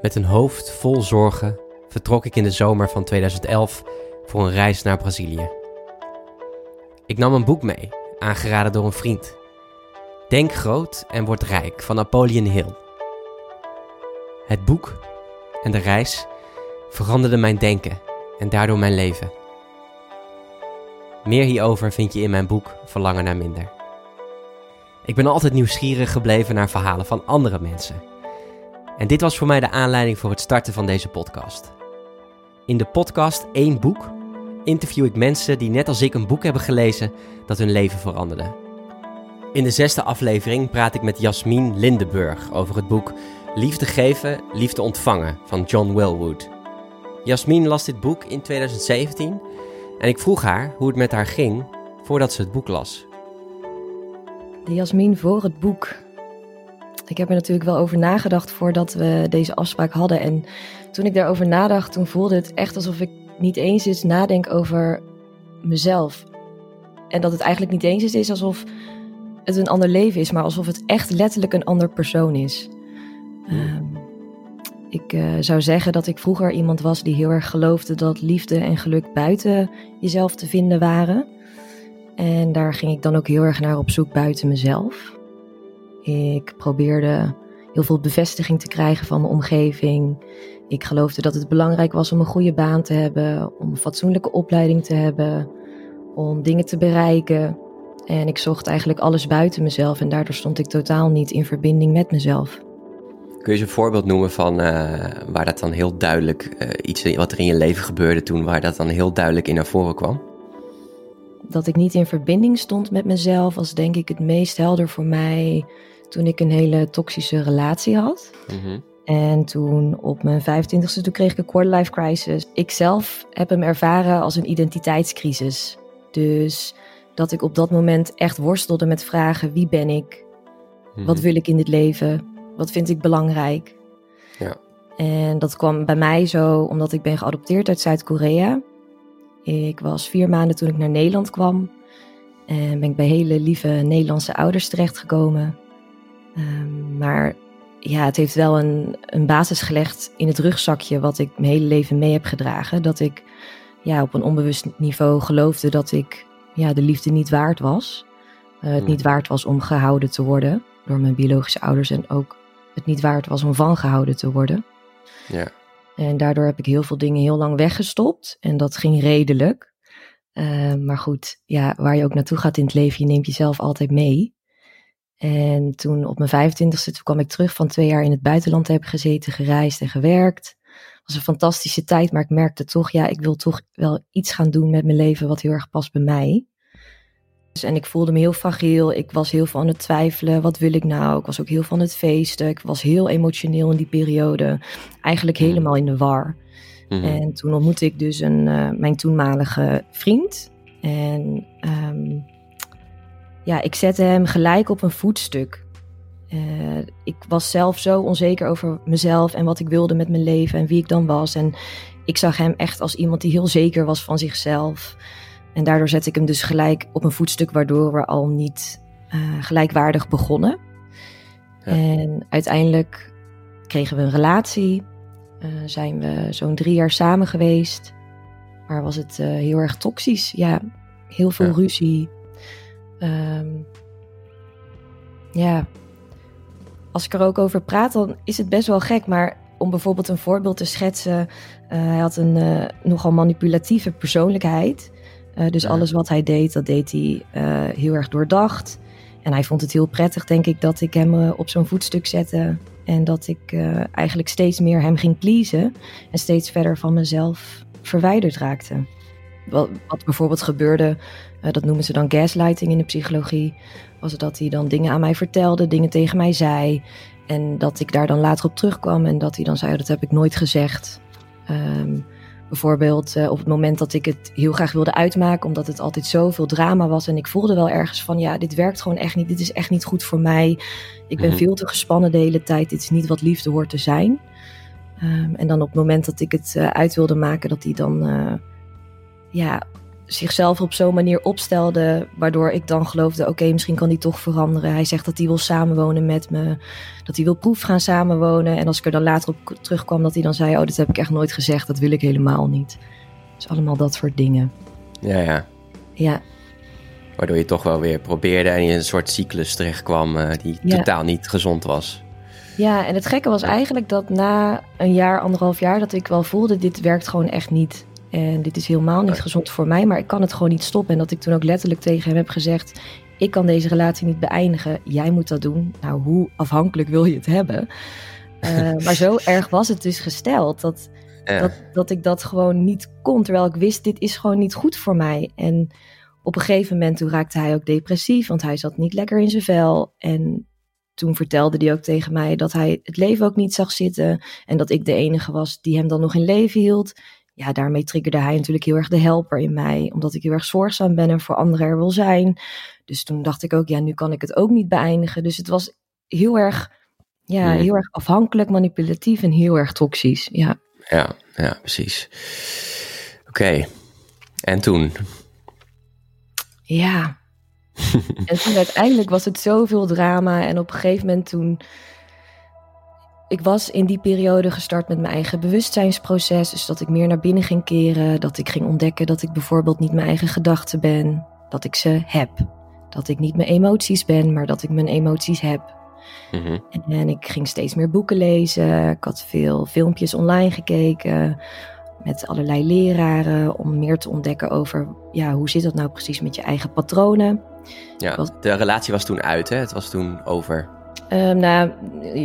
Met een hoofd vol zorgen vertrok ik in de zomer van 2011 voor een reis naar Brazilië. Ik nam een boek mee, aangeraden door een vriend. Denk groot en word rijk van Napoleon Hill. Het boek en de reis veranderden mijn denken en daardoor mijn leven. Meer hierover vind je in mijn boek Verlangen naar minder. Ik ben altijd nieuwsgierig gebleven naar verhalen van andere mensen. En dit was voor mij de aanleiding voor het starten van deze podcast. In de podcast Eén Boek interview ik mensen die net als ik een boek hebben gelezen dat hun leven veranderde. In de zesde aflevering praat ik met Jasmin Lindenburg over het boek Liefde geven, liefde ontvangen van John Welwood. Jasmin las dit boek in 2017 en ik vroeg haar hoe het met haar ging voordat ze het boek las. De Jasmin voor het boek. Ik heb er natuurlijk wel over nagedacht voordat we deze afspraak hadden. En toen ik daarover nadacht, toen voelde het echt alsof ik niet eens eens nadenk over mezelf. En dat het eigenlijk niet eens is alsof het een ander leven is, maar alsof het echt letterlijk een ander persoon is. Ehm, ik uh, zou zeggen dat ik vroeger iemand was die heel erg geloofde dat liefde en geluk buiten jezelf te vinden waren. En daar ging ik dan ook heel erg naar op zoek buiten mezelf. Ik probeerde heel veel bevestiging te krijgen van mijn omgeving. Ik geloofde dat het belangrijk was om een goede baan te hebben, om een fatsoenlijke opleiding te hebben, om dingen te bereiken. En ik zocht eigenlijk alles buiten mezelf en daardoor stond ik totaal niet in verbinding met mezelf. Kun je eens een voorbeeld noemen van uh, waar dat dan heel duidelijk, uh, iets wat er in je leven gebeurde toen, waar dat dan heel duidelijk in naar voren kwam? Dat ik niet in verbinding stond met mezelf was denk ik het meest helder voor mij toen ik een hele toxische relatie had. Mm En toen op mijn 25ste, toen kreeg ik een quarter-life crisis. Ik zelf heb hem ervaren als een identiteitscrisis. Dus dat ik op dat moment echt worstelde met vragen: wie ben ik? Wat mhm. wil ik in dit leven? Wat vind ik belangrijk? Ja. En dat kwam bij mij zo omdat ik ben geadopteerd uit Zuid-Korea. Ik was vier maanden toen ik naar Nederland kwam. En ben ik bij hele lieve Nederlandse ouders terechtgekomen. Um, maar ja, het heeft wel een, een basis gelegd in het rugzakje wat ik mijn hele leven mee heb gedragen. Dat ik ja, op een onbewust niveau geloofde dat ik ja, de liefde niet waard was. Uh, het hmm. niet waard was om gehouden te worden door mijn biologische ouders en ook het niet waard was om van gehouden te worden. Ja. En daardoor heb ik heel veel dingen heel lang weggestopt en dat ging redelijk. Uh, maar goed, ja, waar je ook naartoe gaat in het leven, je neemt jezelf altijd mee. En toen op mijn 25ste, kwam ik terug van twee jaar in het buitenland te hebben gezeten, gereisd en gewerkt. Het was een fantastische tijd, maar ik merkte toch, ja, ik wil toch wel iets gaan doen met mijn leven wat heel erg past bij mij. Dus, en ik voelde me heel fragiel. Ik was heel veel aan het twijfelen. Wat wil ik nou? Ik was ook heel aan het feesten. Ik was heel emotioneel in die periode. Eigenlijk mhm. helemaal in de war. Mhm. En toen ontmoette ik dus een, uh, mijn toenmalige vriend. En um, ja, ik zette hem gelijk op een voetstuk. Uh, ik was zelf zo onzeker over mezelf en wat ik wilde met mijn leven en wie ik dan was. En ik zag hem echt als iemand die heel zeker was van zichzelf. En daardoor zette ik hem dus gelijk op een voetstuk, waardoor we al niet uh, gelijkwaardig begonnen. En uiteindelijk kregen we een relatie. Uh, zijn we zo'n drie jaar samen geweest. Maar was het heel erg toxisch. Ja, heel veel ruzie. Um, ja, als ik er ook over praat, dan is het best wel gek. Maar om bijvoorbeeld een voorbeeld te schetsen. Uh, hij had een uh, nogal manipulatieve persoonlijkheid. Uh, dus alles wat hij deed, dat deed hij heel erg doordacht. En hij vond het heel prettig, denk ik, dat ik hem op zo'n voetstuk zette. En dat ik eigenlijk steeds meer hem ging pleasen. En steeds verder van mezelf verwijderd raakte. Wat, wat bijvoorbeeld gebeurde dat noemen ze dan gaslighting in de psychologie. Was dat hij dan dingen aan mij vertelde, dingen tegen mij zei. En dat ik daar dan later op terugkwam en dat hij dan zei: Dat heb ik nooit gezegd. Um, bijvoorbeeld uh, op het moment dat ik het heel graag wilde uitmaken, omdat het altijd zoveel drama was. En ik voelde wel ergens van: Ja, dit werkt gewoon echt niet. Dit is echt niet goed voor mij. Ik ben mhm. veel te gespannen de hele tijd. Dit is niet wat liefde hoort te zijn. Um, en dan op het moment dat ik het uh, uit wilde maken, dat hij dan ja, zichzelf op zo'n manier opstelde, waardoor ik dan geloofde: oké, misschien kan hij toch veranderen. Hij zegt dat hij wil samenwonen met me, dat hij wil proef gaan samenwonen. En als ik er dan later op terugkwam, dat hij dan zei: Oh, dit heb ik echt nooit gezegd, dat wil ik helemaal niet. Dus allemaal dat soort dingen. Ja, ja. Ja. Waardoor je toch wel weer probeerde en je in een soort cyclus terechtkwam uh, die totaal niet gezond was. Ja, en het gekke was eigenlijk dat na een jaar, anderhalf jaar, dat ik wel voelde: dit werkt gewoon echt niet. En dit is helemaal niet gezond voor mij, maar ik kan het gewoon niet stoppen. En dat ik toen ook letterlijk tegen hem heb gezegd: Ik kan deze relatie niet beëindigen. Jij moet dat doen. Nou, hoe afhankelijk wil je het hebben? Uh, maar zo erg was het dus gesteld dat, dat, dat ik dat gewoon niet kon. Terwijl ik wist: dit is gewoon niet goed voor mij. En op een gegeven moment toen raakte hij ook depressief, want hij zat niet lekker in zijn vel. En toen vertelde hij ook tegen mij dat hij het leven ook niet zag zitten. En dat ik de enige was die hem dan nog in leven hield ja, daarmee triggerde hij natuurlijk heel erg de helper in mij. Omdat ik heel erg zorgzaam ben en voor anderen er wil zijn. Dus toen dacht ik ook, ja, nu kan ik het ook niet beëindigen. Dus het was heel erg, ja, heel erg afhankelijk, manipulatief en heel erg toxisch. Ja, ja, ja precies. Oké, en toen? Ja. en toen uiteindelijk was het zoveel drama. En op een gegeven moment toen ik was in die periode gestart met mijn eigen bewustzijnsproces. Dus dat ik meer naar binnen ging keren. Dat ik ging ontdekken dat ik bijvoorbeeld niet mijn eigen gedachten ben. Dat ik ze heb. Dat ik niet mijn emoties ben, maar dat ik mijn emoties heb. Mhm. En ik ging steeds meer boeken lezen. Ik had veel filmpjes online gekeken. Met allerlei leraren. Om meer te ontdekken over ja, hoe zit dat nou precies met je eigen patronen. Ja, de relatie was toen uit, hè? Het was toen over. Um, nou,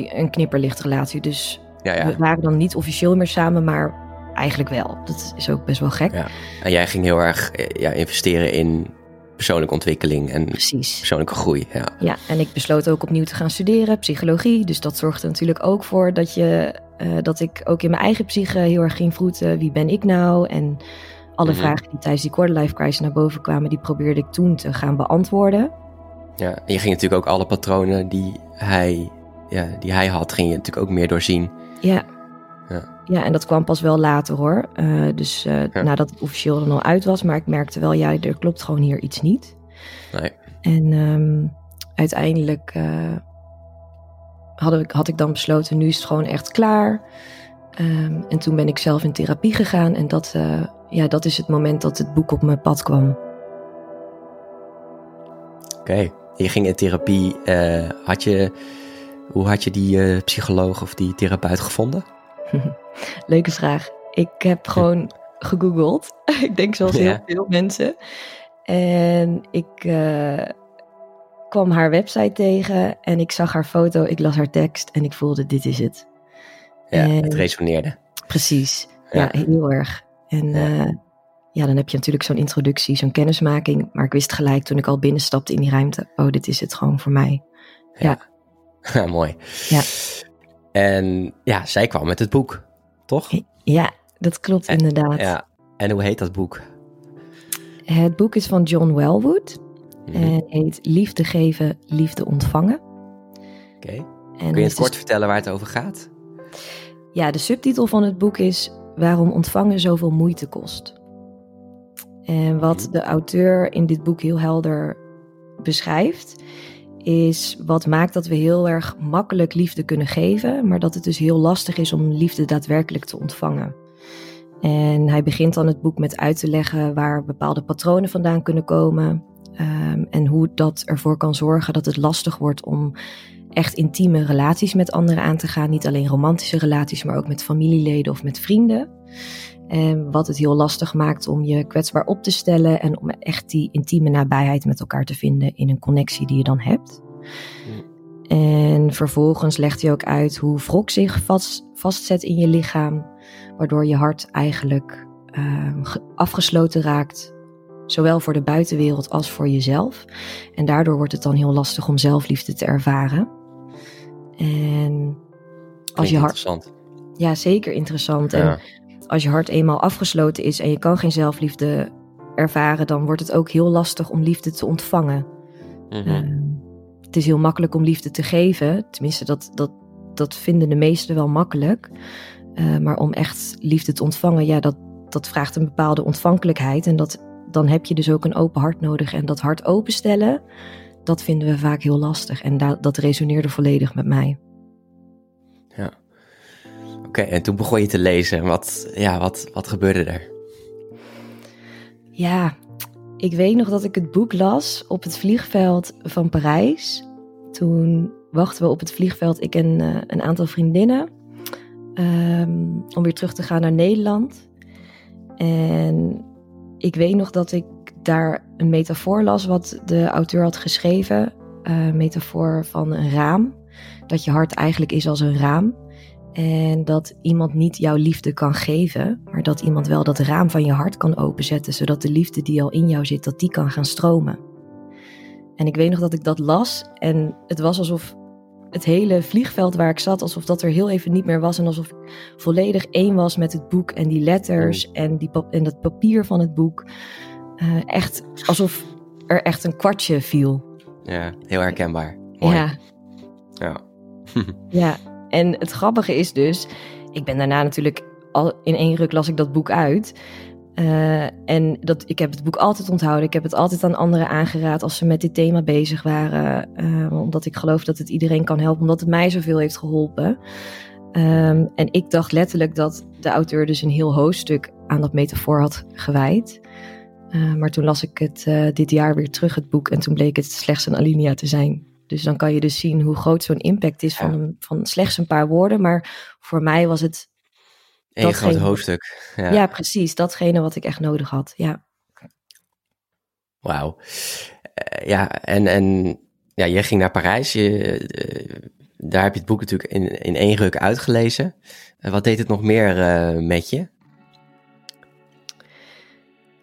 een knipperlichtrelatie. Dus ja, ja. we waren dan niet officieel meer samen, maar eigenlijk wel. Dat is ook best wel gek. Ja. En jij ging heel erg eh, ja, investeren in persoonlijke ontwikkeling en Precies. persoonlijke groei. Ja. ja, en ik besloot ook opnieuw te gaan studeren, psychologie. Dus dat zorgde natuurlijk ook voor dat, je, uh, dat ik ook in mijn eigen psyche heel erg ging vroeten. Wie ben ik nou? En alle mhm. vragen die tijdens die quarterlife crisis naar boven kwamen, die probeerde ik toen te gaan beantwoorden. Ja, en je ging natuurlijk ook alle patronen die hij, ja, die hij had, ging je natuurlijk ook meer doorzien. Ja. Ja, ja en dat kwam pas wel later hoor. Uh, dus uh, nadat het officieel dan al uit was. Maar ik merkte wel, ja, er klopt gewoon hier iets niet. Nee. En um, uiteindelijk uh, had, ik, had ik dan besloten, nu is het gewoon echt klaar. Um, en toen ben ik zelf in therapie gegaan. En dat, ja, dat is het moment dat het boek op mijn pad kwam. Oké je ging in therapie. Uh, had je, hoe had je die uh, psycholoog of die therapeut gevonden? Leuke vraag. Ik heb gewoon gegoogeld. ik denk zoals heel veel mensen. En ik uh, kwam haar website tegen en ik zag haar foto, ik las haar tekst en ik voelde dit is het. Ja, het resoneerde. Precies, ja, ja heel erg. En ja ja, dan heb je natuurlijk zo'n introductie, zo'n kennismaking. Maar ik wist gelijk toen ik al binnenstapte in die ruimte, oh, dit is het gewoon voor mij. Ja. ja. mooi. Ja. En ja, zij kwam met het boek, toch? Ja, dat klopt inderdaad. Ja. En hoe heet dat boek? Het boek is van John Wellwood. Mhm. En heet Liefde geven, liefde ontvangen. Oké. Kun je het kort vertellen waar het over gaat? Ja, de subtitel van het boek is Waarom ontvangen zoveel moeite kost. En wat de auteur in dit boek heel helder beschrijft, is wat maakt dat we heel erg makkelijk liefde kunnen geven, maar dat het dus heel lastig is om liefde daadwerkelijk te ontvangen. En hij begint dan het boek met uit te leggen waar bepaalde patronen vandaan kunnen komen. Um, en hoe dat ervoor kan zorgen dat het lastig wordt om echt intieme relaties met anderen aan te gaan. Niet alleen romantische relaties, maar ook met familieleden of met vrienden. En wat het heel lastig maakt om je kwetsbaar op te stellen en om echt die intieme nabijheid met elkaar te vinden in een connectie die je dan hebt. En vervolgens legt hij ook uit hoe wrok zich vast, vastzet in je lichaam, waardoor je hart eigenlijk uh, afgesloten raakt, zowel voor de buitenwereld als voor jezelf. En daardoor wordt het dan heel lastig om zelfliefde te ervaren. En als je hart. Interessant. Ja, zeker interessant. En als je hart eenmaal afgesloten is en je kan geen zelfliefde ervaren, dan wordt het ook heel lastig om liefde te ontvangen. Mhm. Ehm, het is heel makkelijk om liefde te geven, tenminste dat, dat, dat vinden de meesten wel makkelijk. Uh, maar om echt liefde te ontvangen, ja, dat, dat vraagt een bepaalde ontvankelijkheid en dat, dan heb je dus ook een open hart nodig. En dat hart openstellen, dat vinden we vaak heel lastig. En dat resoneerde volledig met mij. Oké, en toen begon je te lezen. Wat, ja, wat, wat gebeurde er? Ja, ik weet nog dat ik het boek las op het vliegveld van Parijs. Toen wachten we op het vliegveld, ik en uh, een aantal vriendinnen, um, om weer terug te gaan naar Nederland. En ik weet nog dat ik daar een metafoor las wat de auteur had geschreven. Uh, metafoor van een raam. Dat je hart eigenlijk is als een raam. En dat iemand niet jouw liefde kan geven, maar dat iemand wel dat raam van je hart kan openzetten, zodat de liefde die al in jou zit, dat die kan gaan stromen. En ik weet nog dat ik dat las en het was alsof het hele vliegveld waar ik zat, alsof dat er heel even niet meer was en alsof ik volledig één was met het boek en die letters mm. en, die en dat papier van het boek. Uh, echt alsof er echt een kwartje viel. Ja, heel herkenbaar. Mooi. Ja. Ja. ja, en het grappige is dus, ik ben daarna natuurlijk al in één ruk las ik dat boek uit. Uh, en dat, ik heb het boek altijd onthouden. Ik heb het altijd aan anderen aangeraad als ze met dit thema bezig waren. Uh, omdat ik geloof dat het iedereen kan helpen, omdat het mij zoveel heeft geholpen. Um, en ik dacht letterlijk dat de auteur dus een heel hoofdstuk aan dat metafoor had gewijd. Uh, maar toen las ik het dit jaar weer terug, het boek. En toen bleek het slechts een alinea te zijn. Dus dan kan je dus zien hoe groot zo'n impact is van, van slechts een paar woorden. Maar voor mij was het. Een groot hoofdstuk. Ja. ja. precies. Datgene wat ik echt nodig had. Ja. Wauw. Uh, ja, en, en ja, je ging naar Parijs. Je, uh, daar heb je het boek natuurlijk in, in één ruk uitgelezen. Uh, wat deed het nog meer met je?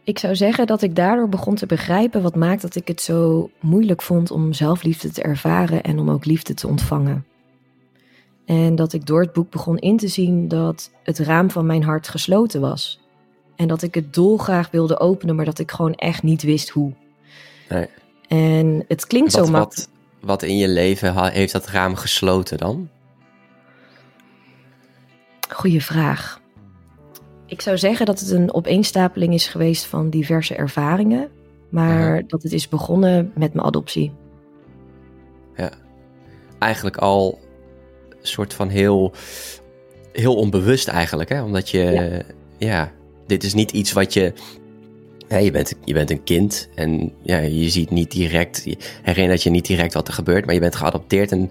Ik zou zeggen dat ik daardoor begon te begrijpen wat maakt dat ik het zo moeilijk vond om zelfliefde te ervaren en om ook liefde te ontvangen. En dat ik door het boek begon in te zien dat het raam van mijn hart gesloten was. En dat ik het dolgraag wilde openen, maar dat ik gewoon echt niet wist hoe. Nee. En het klinkt wat, zo makkelijk. Wat, wat in je leven heeft dat raam gesloten dan? Goeie vraag. Ik zou zeggen dat het een opeenstapeling is geweest van diverse ervaringen, maar dat het is begonnen met mijn adoptie. Ja, eigenlijk al een soort van heel, heel onbewust eigenlijk, hè? Omdat je, ja. ja, dit is niet iets wat je ja, je, bent, je bent een kind en ja, je ziet niet direct, je herinnert je niet direct wat er gebeurt, maar je bent geadopteerd. En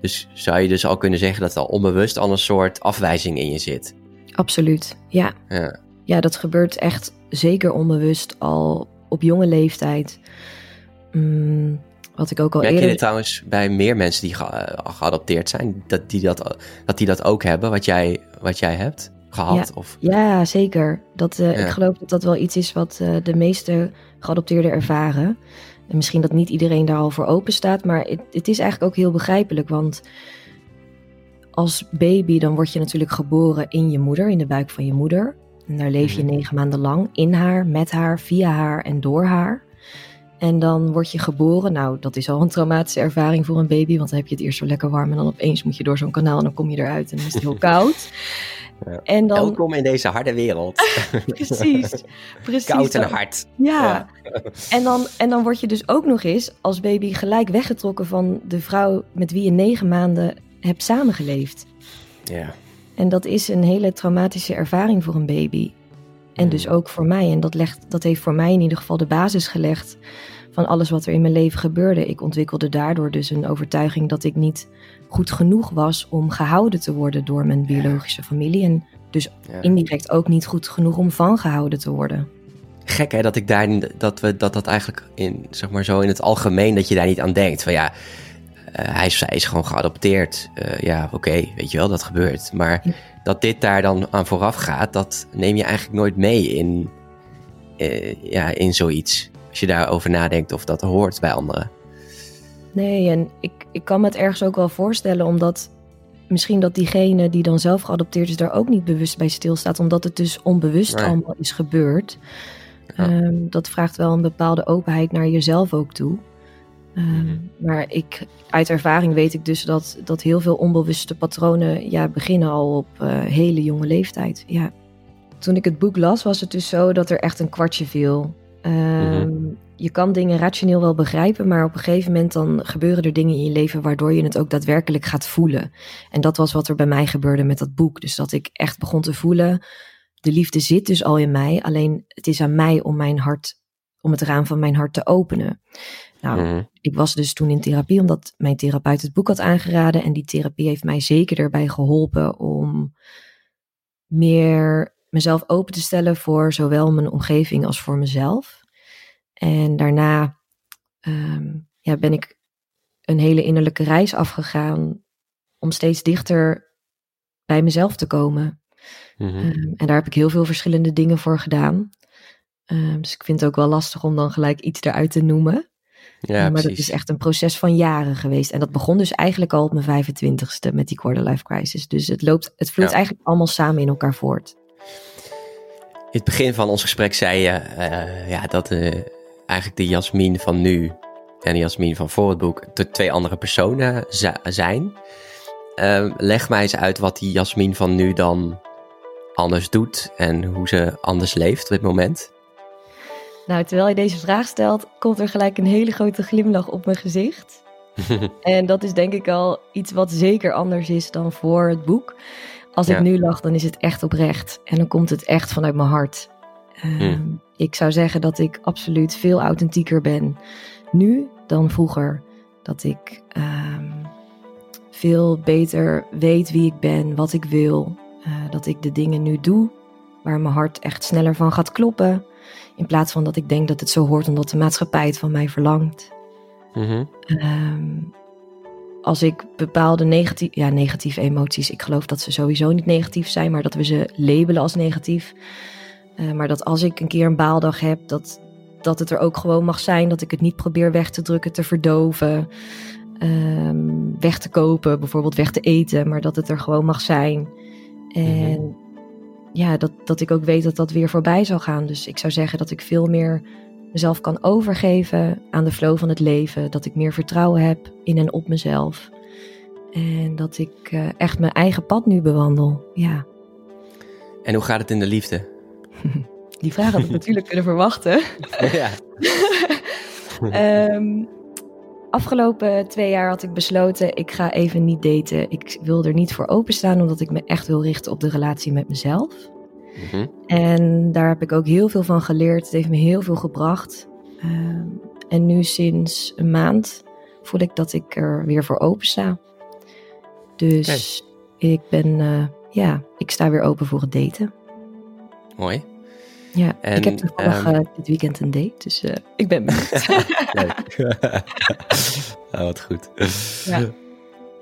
dus zou je dus al kunnen zeggen dat er al onbewust al een soort afwijzing in je zit. Absoluut, ja. ja. Ja, dat gebeurt echt zeker onbewust al op jonge leeftijd. Mm, wat ik ook al Merk eerder... je dit trouwens bij meer mensen die ge geadopteerd zijn, dat die dat, dat die dat ook hebben, wat jij, wat jij hebt gehad? Ja, of? ja zeker. Dat, uh, ja. Ik geloof dat dat wel iets is wat uh, de meeste geadopteerden ervaren. En misschien dat niet iedereen daar al voor open staat, maar het, het is eigenlijk ook heel begrijpelijk, want als baby dan word je natuurlijk geboren in je moeder, in de buik van je moeder. En daar leef je negen maanden lang in haar, met haar, via haar en door haar. En dan word je geboren. Nou, dat is al een traumatische ervaring voor een baby, want dan heb je het eerst zo lekker warm en dan opeens moet je door zo'n kanaal en dan kom je eruit en dan is het heel koud. Ja. En dan... Welkom in deze harde wereld. precies, precies. Koud en hard. Ja. ja. En, dan, en dan word je dus ook nog eens als baby gelijk weggetrokken van de vrouw met wie je negen maanden hebt samengeleefd. Ja. En dat is een hele traumatische ervaring voor een baby. En dus ook voor mij. En dat, legt, dat heeft voor mij in ieder geval de basis gelegd van alles wat er in mijn leven gebeurde. Ik ontwikkelde daardoor dus een overtuiging dat ik niet goed genoeg was om gehouden te worden door mijn biologische familie. En dus ja. indirect ook niet goed genoeg om van gehouden te worden. Gek hè, dat ik daar dat we dat dat eigenlijk in zeg maar zo in het algemeen dat je daar niet aan denkt. Van ja, hij, is, hij is gewoon geadopteerd. Uh, ja, oké, okay, weet je wel, dat gebeurt. Maar dat dit daar dan aan vooraf gaat, dat neem je eigenlijk nooit mee in, uh, ja, in zoiets. Als je daarover nadenkt of dat hoort bij anderen. Nee, en ik, ik kan me het ergens ook wel voorstellen, omdat misschien dat diegene die dan zelf geadopteerd is, daar ook niet bewust bij stilstaat, omdat het dus onbewust allemaal is gebeurd. Ja. Um, dat vraagt wel een bepaalde openheid naar jezelf ook toe. Um, maar ik, uit ervaring weet ik dus dat, dat heel veel onbewuste patronen ja, beginnen al op uh, hele jonge leeftijd. Ja. Toen ik het boek las, was het dus zo dat er echt een kwartje viel. Ehm, mhm. Je kan dingen rationeel wel begrijpen, maar op een gegeven moment dan gebeuren er dingen in je leven waardoor je het ook daadwerkelijk gaat voelen. En dat was wat er bij mij gebeurde met dat boek. Dus dat ik echt begon te voelen, de liefde zit dus al in mij, alleen het is aan mij om mijn hart, om het raam van mijn hart te openen. Nou, mhm. ik was dus toen in therapie omdat mijn therapeut het boek had aangeraden en die therapie heeft mij zeker erbij geholpen om meer mezelf open te stellen voor zowel mijn omgeving als voor mezelf. En daarna ehm, ja, ben ik een hele innerlijke reis afgegaan om steeds dichter bij mezelf te komen. Mhm. Ehm, en daar heb ik heel veel verschillende dingen voor gedaan. Ehm, dus ik vind het ook wel lastig om dan gelijk iets eruit te noemen. Ja, maar dat is echt een proces van jaren geweest. En dat begon dus eigenlijk al op mijn 25ste met die quarter life crisis. Dus het loopt, het vloeit eigenlijk allemaal samen in elkaar voort. In het begin van ons gesprek zei je uh, ja, dat uh, eigenlijk de Jasmin van nu en de Jasmin van voor het boek de twee andere personen zijn. Uh, leg mij eens uit wat die Jasmin van nu dan anders doet en hoe ze anders leeft op dit moment. Nou, terwijl je deze vraag stelt, komt er gelijk een hele grote glimlach op mijn gezicht. en dat is denk ik al iets wat zeker anders is dan voor het boek. Als ik nu lach, dan is het echt oprecht. En dan komt het echt vanuit mijn hart. Ehm, ik zou zeggen dat ik absoluut veel authentieker ben nu dan vroeger. Dat ik ehm, veel beter weet wie ik ben, wat ik wil. Uh, dat ik de dingen nu doe waar mijn hart echt sneller van gaat kloppen. In plaats van dat ik denk dat het zo hoort omdat de maatschappij het van mij verlangt. Mhm. Ehm, als ik bepaalde negatief, ja, negatieve emoties, ik geloof dat ze sowieso niet negatief zijn, maar dat we ze labelen als negatief. Uh, maar dat als ik een keer een baaldag heb, dat, dat het er ook gewoon mag zijn. Dat ik het niet probeer weg te drukken, te verdoven, um, weg te kopen, bijvoorbeeld weg te eten. Maar dat het er gewoon mag zijn. En mhm. Ja, dat, dat ik ook weet dat dat weer voorbij zal gaan. Dus ik zou zeggen dat ik veel meer mezelf kan overgeven aan de flow van het leven. Dat ik meer vertrouwen heb in en op mezelf. En dat ik uh, echt mijn eigen pad nu bewandel. Ja. En hoe gaat het in de liefde? Die vraag had ik natuurlijk kunnen verwachten. Ja. um, afgelopen twee jaar had ik besloten, ik ga even niet daten. Ik wil er niet voor openstaan, omdat ik me echt wil richten op de relatie met mezelf. Mhm. En daar heb ik ook heel veel van geleerd. Het heeft me heel veel gebracht. Ehm, en nu sinds een maand voel ik dat ik er weer voor open sta. Dus ik ben, uh, ja, ik sta weer open voor het daten. Mooi. Ja, en, ik heb toevallig um, dit weekend een date, dus uh, ik ben benieuwd. Leuk. oh, wat goed. Ja.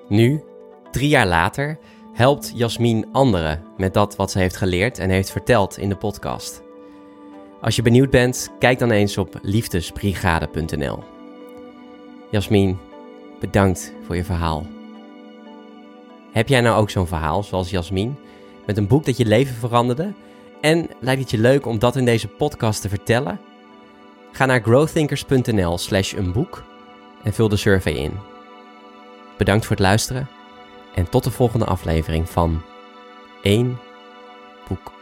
Nu, drie jaar later, helpt Jasmin anderen met dat wat ze heeft geleerd en heeft verteld in de podcast. Als je benieuwd bent, kijk dan eens op liefdesbrigade.nl. Jasmin, bedankt voor je verhaal. Heb jij nou ook zo'n verhaal zoals Jasmin, met een boek dat je leven veranderde? En lijkt het je leuk om dat in deze podcast te vertellen? Ga naar growthinkers.nl slash een boek en vul de survey in. Bedankt voor het luisteren en tot de volgende aflevering van 1 boek